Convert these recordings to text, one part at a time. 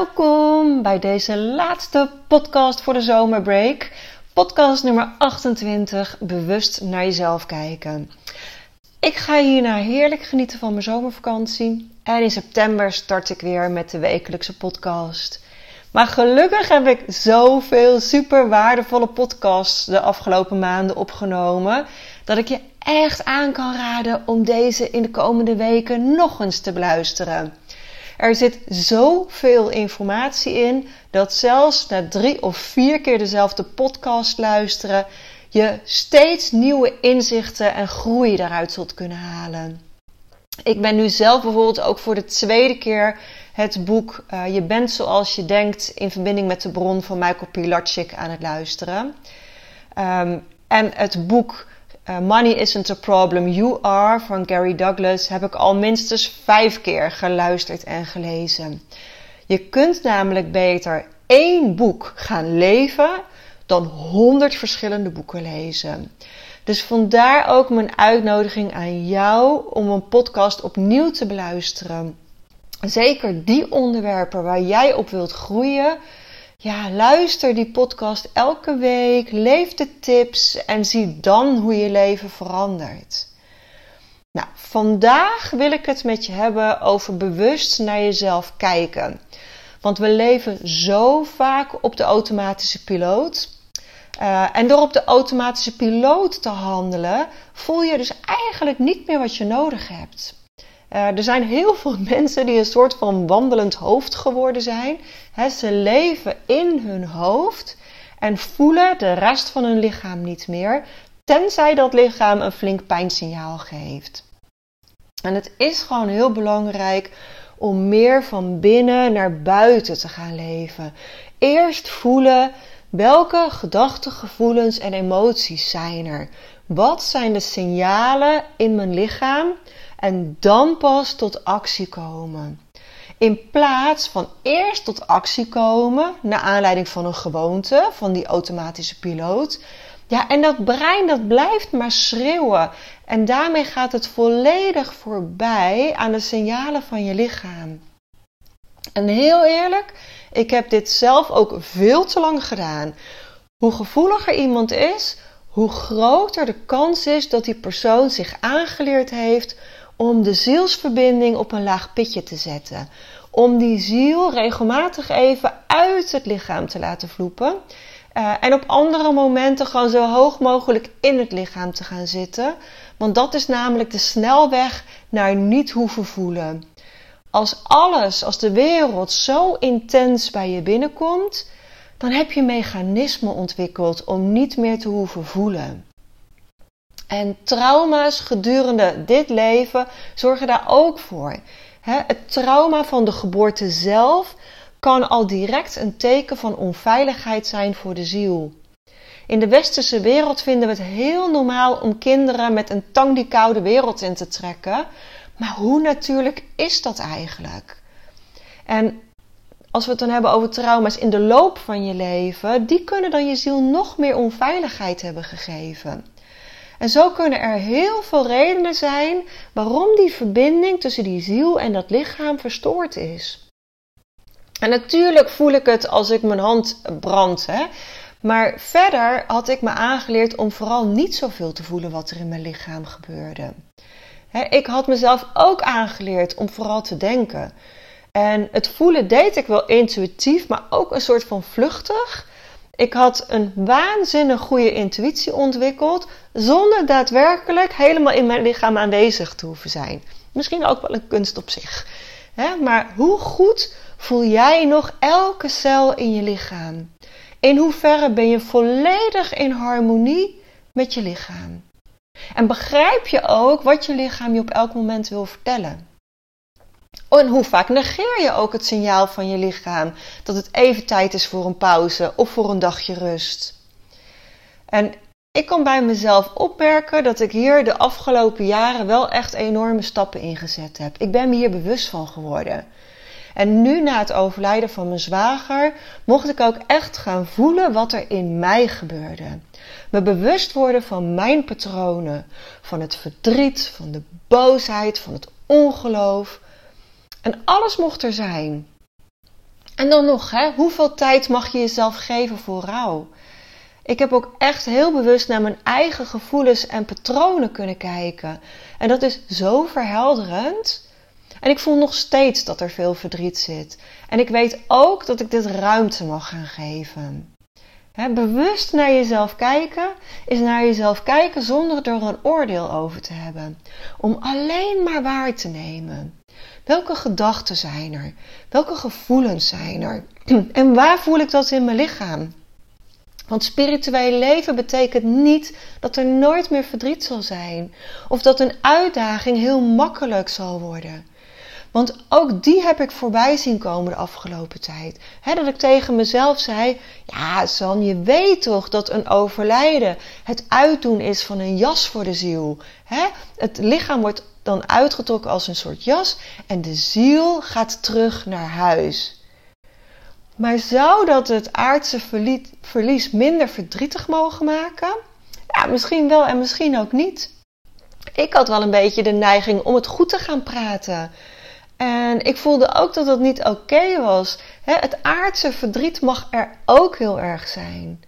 Welkom bij deze laatste podcast voor de zomerbreak. Podcast nummer 28, bewust naar jezelf kijken. Ik ga hierna heerlijk genieten van mijn zomervakantie. En in september start ik weer met de wekelijkse podcast. Maar gelukkig heb ik zoveel super waardevolle podcasts de afgelopen maanden opgenomen. Dat ik je echt aan kan raden om deze in de komende weken nog eens te beluisteren. Er zit zoveel informatie in dat zelfs na drie of vier keer dezelfde podcast luisteren je steeds nieuwe inzichten en groei daaruit zult kunnen halen. Ik ben nu zelf bijvoorbeeld ook voor de tweede keer het boek uh, Je bent zoals je denkt in verbinding met de bron van Michael Pilarczyk aan het luisteren. Um, en het boek uh, Money Isn't a Problem, You Are van Gary Douglas heb ik al minstens vijf keer geluisterd en gelezen. Je kunt namelijk beter één boek gaan leven dan honderd verschillende boeken lezen. Dus vandaar ook mijn uitnodiging aan jou om een podcast opnieuw te beluisteren. Zeker die onderwerpen waar jij op wilt groeien. Ja, luister die podcast elke week, leef de tips en zie dan hoe je leven verandert. Nou, vandaag wil ik het met je hebben over bewust naar jezelf kijken. Want we leven zo vaak op de automatische piloot. Uh, en door op de automatische piloot te handelen, voel je dus eigenlijk niet meer wat je nodig hebt. Uh, er zijn heel veel mensen die een soort van wandelend hoofd geworden zijn. Ze leven in hun hoofd en voelen de rest van hun lichaam niet meer, tenzij dat lichaam een flink pijnsignaal geeft. En het is gewoon heel belangrijk om meer van binnen naar buiten te gaan leven. Eerst voelen Welke gedachten, gevoelens en emoties zijn er? Wat zijn de signalen in mijn lichaam? En dan pas tot actie komen. In plaats van eerst tot actie komen, naar aanleiding van een gewoonte, van die automatische piloot. Ja, en dat brein dat blijft maar schreeuwen. En daarmee gaat het volledig voorbij aan de signalen van je lichaam. En heel eerlijk, ik heb dit zelf ook veel te lang gedaan. Hoe gevoeliger iemand is, hoe groter de kans is dat die persoon zich aangeleerd heeft om de zielsverbinding op een laag pitje te zetten. Om die ziel regelmatig even uit het lichaam te laten vloepen. Uh, en op andere momenten gewoon zo hoog mogelijk in het lichaam te gaan zitten. Want dat is namelijk de snelweg naar niet hoeven voelen. Als alles, als de wereld zo intens bij je binnenkomt, dan heb je mechanismen ontwikkeld om niet meer te hoeven voelen. En trauma's gedurende dit leven zorgen daar ook voor. Het trauma van de geboorte zelf kan al direct een teken van onveiligheid zijn voor de ziel. In de westerse wereld vinden we het heel normaal om kinderen met een tang die koude wereld in te trekken, maar hoe natuurlijk is dat eigenlijk? En als we het dan hebben over trauma's in de loop van je leven, die kunnen dan je ziel nog meer onveiligheid hebben gegeven. En zo kunnen er heel veel redenen zijn waarom die verbinding tussen die ziel en dat lichaam verstoord is. En natuurlijk voel ik het als ik mijn hand brand. Hè? Maar verder had ik me aangeleerd om vooral niet zoveel te voelen wat er in mijn lichaam gebeurde ik had mezelf ook aangeleerd om vooral te denken. En het voelen deed ik wel intuïtief, maar ook een soort van vluchtig. Ik had een waanzinnig goede intuïtie ontwikkeld, zonder daadwerkelijk helemaal in mijn lichaam aanwezig te hoeven zijn. Misschien ook wel een kunst op zich. maar hoe goed voel jij nog elke cel in je lichaam? In hoeverre ben je volledig in harmonie met je lichaam? En begrijp je ook wat je lichaam je op elk moment wil vertellen? En hoe vaak negeer je ook het signaal van je lichaam dat het even tijd is voor een pauze of voor een dagje rust? En ik kan bij mezelf opmerken dat ik hier de afgelopen jaren wel echt enorme stappen ingezet heb. Ik ben me hier bewust van geworden. En nu na het overlijden van mijn zwager mocht ik ook echt gaan voelen wat er in mij gebeurde. Me bewust worden van mijn patronen, van het verdriet, van de boosheid, van het ongeloof. En alles mocht er zijn. En dan nog, hè, hoeveel tijd mag je jezelf geven voor rouw? Ik heb ook echt heel bewust naar mijn eigen gevoelens en patronen kunnen kijken. En dat is zo verhelderend. En ik voel nog steeds dat er veel verdriet zit. En ik weet ook dat ik dit ruimte mag gaan geven. bewust naar jezelf kijken is naar jezelf kijken zonder er een oordeel over te hebben. Om alleen maar waar te nemen. Welke gedachten zijn er? Welke gevoelens zijn er? En waar voel ik dat in mijn lichaam? Want spiritueel leven betekent niet dat er nooit meer verdriet zal zijn. Of dat een uitdaging heel makkelijk zal worden. Want ook die heb ik voorbij zien komen de afgelopen tijd. dat ik tegen mezelf zei: Ja, San, je weet toch dat een overlijden het uitdoen is van een jas voor de ziel. Het lichaam wordt dan uitgetrokken als een soort jas en de ziel gaat terug naar huis. Maar zou dat het aardse verlies minder verdrietig mogen maken? Ja, misschien wel en misschien ook niet. Ik had wel een beetje de neiging om het goed te gaan praten. En ik voelde ook dat dat niet oké was. Het aardse verdriet mag er ook heel erg zijn.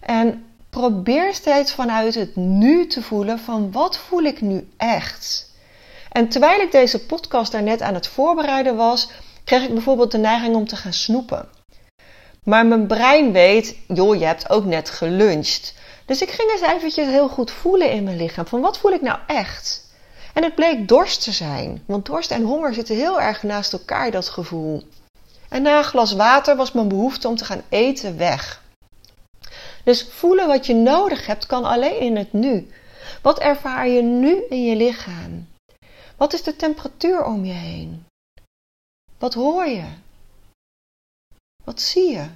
En probeer steeds vanuit het nu te voelen van wat voel ik nu echt. En terwijl ik deze podcast daar net aan het voorbereiden was, kreeg ik bijvoorbeeld de neiging om te gaan snoepen. Maar mijn brein weet, joh, je hebt ook net geluncht. Dus ik ging eens eventjes heel goed voelen in mijn lichaam. Van wat voel ik nou echt? En het bleek dorst te zijn. Want dorst en honger zitten heel erg naast elkaar, dat gevoel. En na een glas water was mijn behoefte om te gaan eten weg. Dus voelen wat je nodig hebt kan alleen in het nu. Wat ervaar je nu in je lichaam? Wat is de temperatuur om je heen? Wat hoor je? Wat zie je?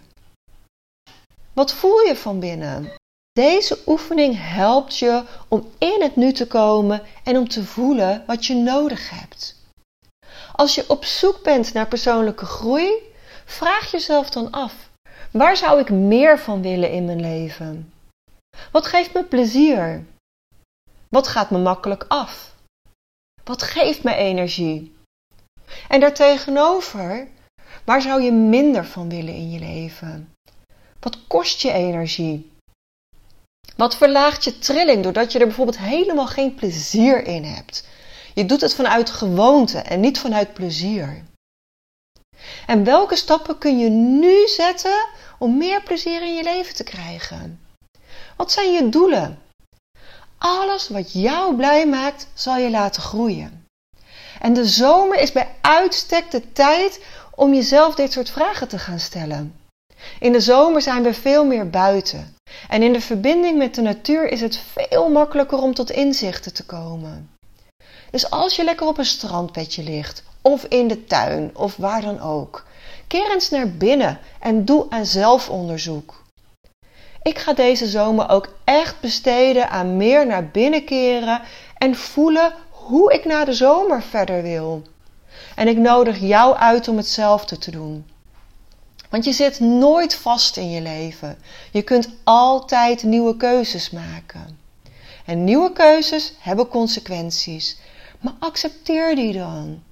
Wat voel je van binnen? Deze oefening helpt je om in het nu te komen en om te voelen wat je nodig hebt. Als je op zoek bent naar persoonlijke groei, vraag jezelf dan af: waar zou ik meer van willen in mijn leven? Wat geeft me plezier? Wat gaat me makkelijk af? Wat geeft me energie? En daartegenover, waar zou je minder van willen in je leven? Wat kost je energie? Wat verlaagt je trilling doordat je er bijvoorbeeld helemaal geen plezier in hebt? Je doet het vanuit gewoonte en niet vanuit plezier. En welke stappen kun je nu zetten om meer plezier in je leven te krijgen? Wat zijn je doelen? Alles wat jou blij maakt, zal je laten groeien. En de zomer is bij uitstek de tijd om jezelf dit soort vragen te gaan stellen. In de zomer zijn we veel meer buiten. En in de verbinding met de natuur is het veel makkelijker om tot inzichten te komen. Dus als je lekker op een strandbedje ligt, of in de tuin, of waar dan ook, keer eens naar binnen en doe aan zelfonderzoek. Ik ga deze zomer ook echt besteden aan meer naar binnen keren en voelen hoe ik na de zomer verder wil. En ik nodig jou uit om hetzelfde te doen. Want je zit nooit vast in je leven. Je kunt altijd nieuwe keuzes maken. En nieuwe keuzes hebben consequenties. Maar accepteer die dan.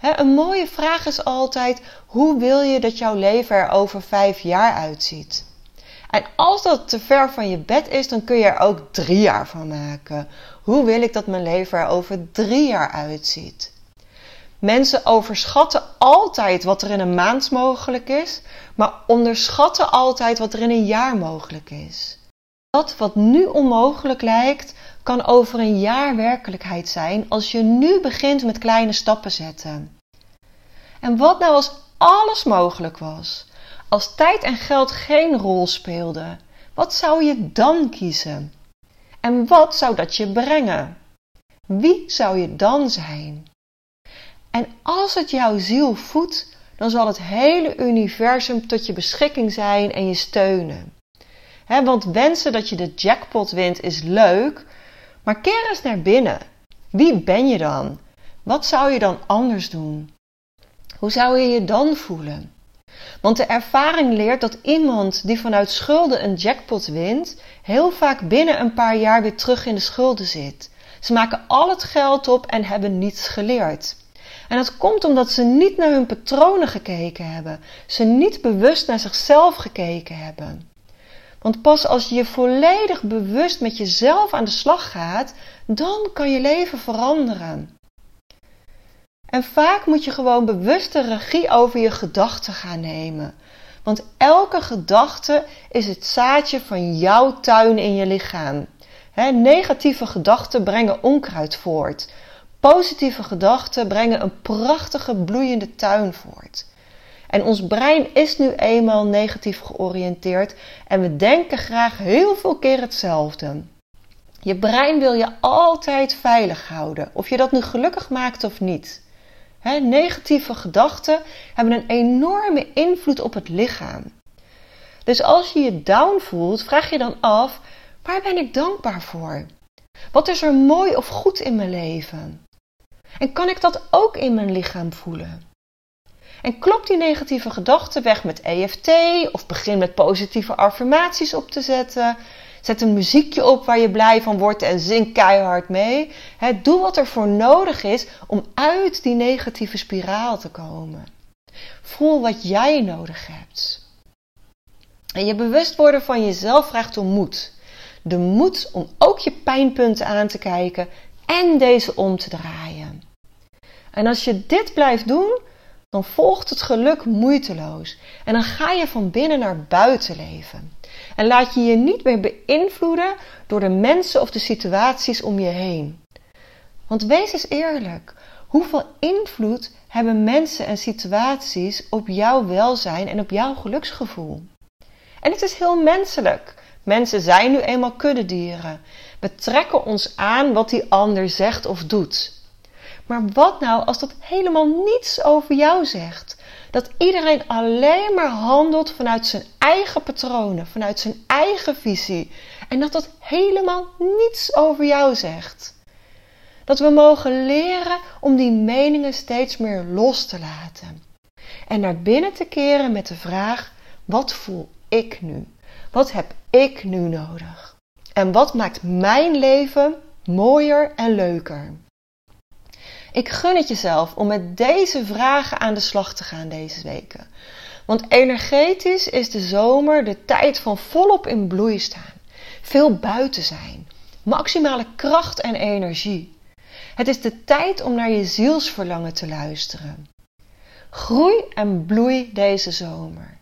een mooie vraag is altijd: hoe wil je dat jouw leven er over vijf jaar uitziet? En als dat te ver van je bed is, dan kun je er ook drie jaar van maken. Hoe wil ik dat mijn leven er over drie jaar uitziet? Mensen overschatten altijd wat er in een maand mogelijk is, maar onderschatten altijd wat er in een jaar mogelijk is. Dat wat nu onmogelijk lijkt, kan over een jaar werkelijkheid zijn als je nu begint met kleine stappen zetten. En wat nou als alles mogelijk was? Als tijd en geld geen rol speelden, wat zou je dan kiezen? En wat zou dat je brengen? Wie zou je dan zijn? En als het jouw ziel voedt, dan zal het hele universum tot je beschikking zijn en je steunen. want wensen dat je de jackpot wint is leuk, maar keer eens naar binnen. Wie ben je dan? Wat zou je dan anders doen? Hoe zou je je dan voelen? Want de ervaring leert dat iemand die vanuit schulden een jackpot wint, heel vaak binnen een paar jaar weer terug in de schulden zit. Ze maken al het geld op en hebben niets geleerd. En dat komt omdat ze niet naar hun patronen gekeken hebben. Ze niet bewust naar zichzelf gekeken hebben. Want pas als je volledig bewust met jezelf aan de slag gaat, dan kan je leven veranderen. En vaak moet je gewoon bewuste regie over je gedachten gaan nemen. Want elke gedachte is het zaadje van jouw tuin in je lichaam. negatieve gedachten brengen onkruid voort. Positieve gedachten brengen een prachtige bloeiende tuin voort. En ons brein is nu eenmaal negatief georiënteerd en we denken graag heel veel keer hetzelfde. Je brein wil je altijd veilig houden, of je dat nu gelukkig maakt of niet. Negatieve gedachten hebben een enorme invloed op het lichaam. Dus als je je down voelt, vraag je dan af: waar ben ik dankbaar voor? Wat is er mooi of goed in mijn leven? En kan ik dat ook in mijn lichaam voelen? En klop die negatieve gedachten weg met EFT of begin met positieve affirmaties op te zetten. Zet een muziekje op waar je blij van wordt en zing keihard mee. doe wat er voor nodig is om uit die negatieve spiraal te komen. Voel wat jij nodig hebt. En je bewust worden van jezelf vraagt om moed. De moed om ook je pijnpunten aan te kijken en deze om te draaien. En als je dit blijft doen, dan volgt het geluk moeiteloos. En dan ga je van binnen naar buiten leven. En laat je je niet meer beïnvloeden door de mensen of de situaties om je heen. Want wees eens eerlijk. Hoeveel invloed hebben mensen en situaties op jouw welzijn en op jouw geluksgevoel? En het is heel menselijk. Mensen zijn nu eenmaal kuddedieren. We trekken ons aan wat die ander zegt of doet. Maar wat nou als dat helemaal niets over jou zegt? Dat iedereen alleen maar handelt vanuit zijn eigen patronen, vanuit zijn eigen visie. En dat dat helemaal niets over jou zegt. Dat we mogen leren om die meningen steeds meer los te laten. En naar binnen te keren met de vraag: wat voel ik nu? Wat heb ik nu nodig? En wat maakt mijn leven mooier en leuker? Ik gun het jezelf om met deze vragen aan de slag te gaan deze weken. Want energetisch is de zomer de tijd van volop in bloei staan. Veel buiten zijn. Maximale kracht en energie. Het is de tijd om naar je zielsverlangen te luisteren. Groei en bloei deze zomer.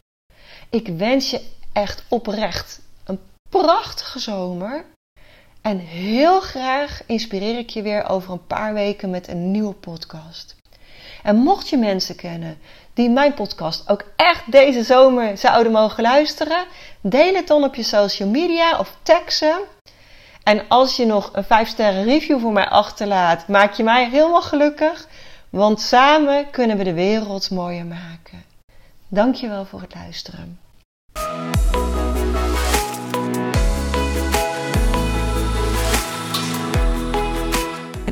Ik wens je echt oprecht een prachtige zomer en heel graag inspireer ik je weer over een paar weken met een nieuwe podcast. En mocht je mensen kennen die mijn podcast ook echt deze zomer zouden mogen luisteren, deel het dan op je social media of tag ze. En als je nog een 5 sterren review voor mij achterlaat, maak je mij helemaal gelukkig. Want samen kunnen we de wereld mooier maken. Dankjewel voor het luisteren.